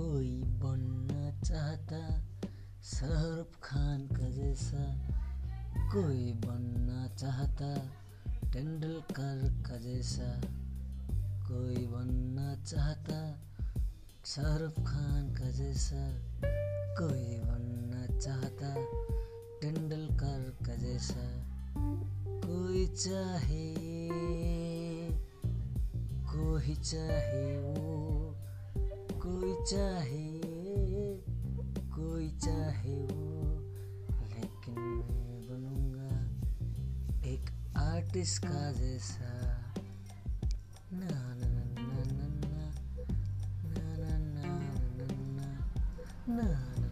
कोई बनना चाहता, शाहरुख खान का जैसा कोई बनना चाहता, तेंदुलकर का जैसा कोई बनना चाहता, शाहरुख खान का जैसा कोई बनना चाहता, तेंदुलकर का जैसा कोई चाहे कोई चाहे वो। चाहे कोई चाहे वो लेकिन मैं बनूँगा एक आर्टिस्ट का जैसा ना ना ना ना ना ना ना ना ना ना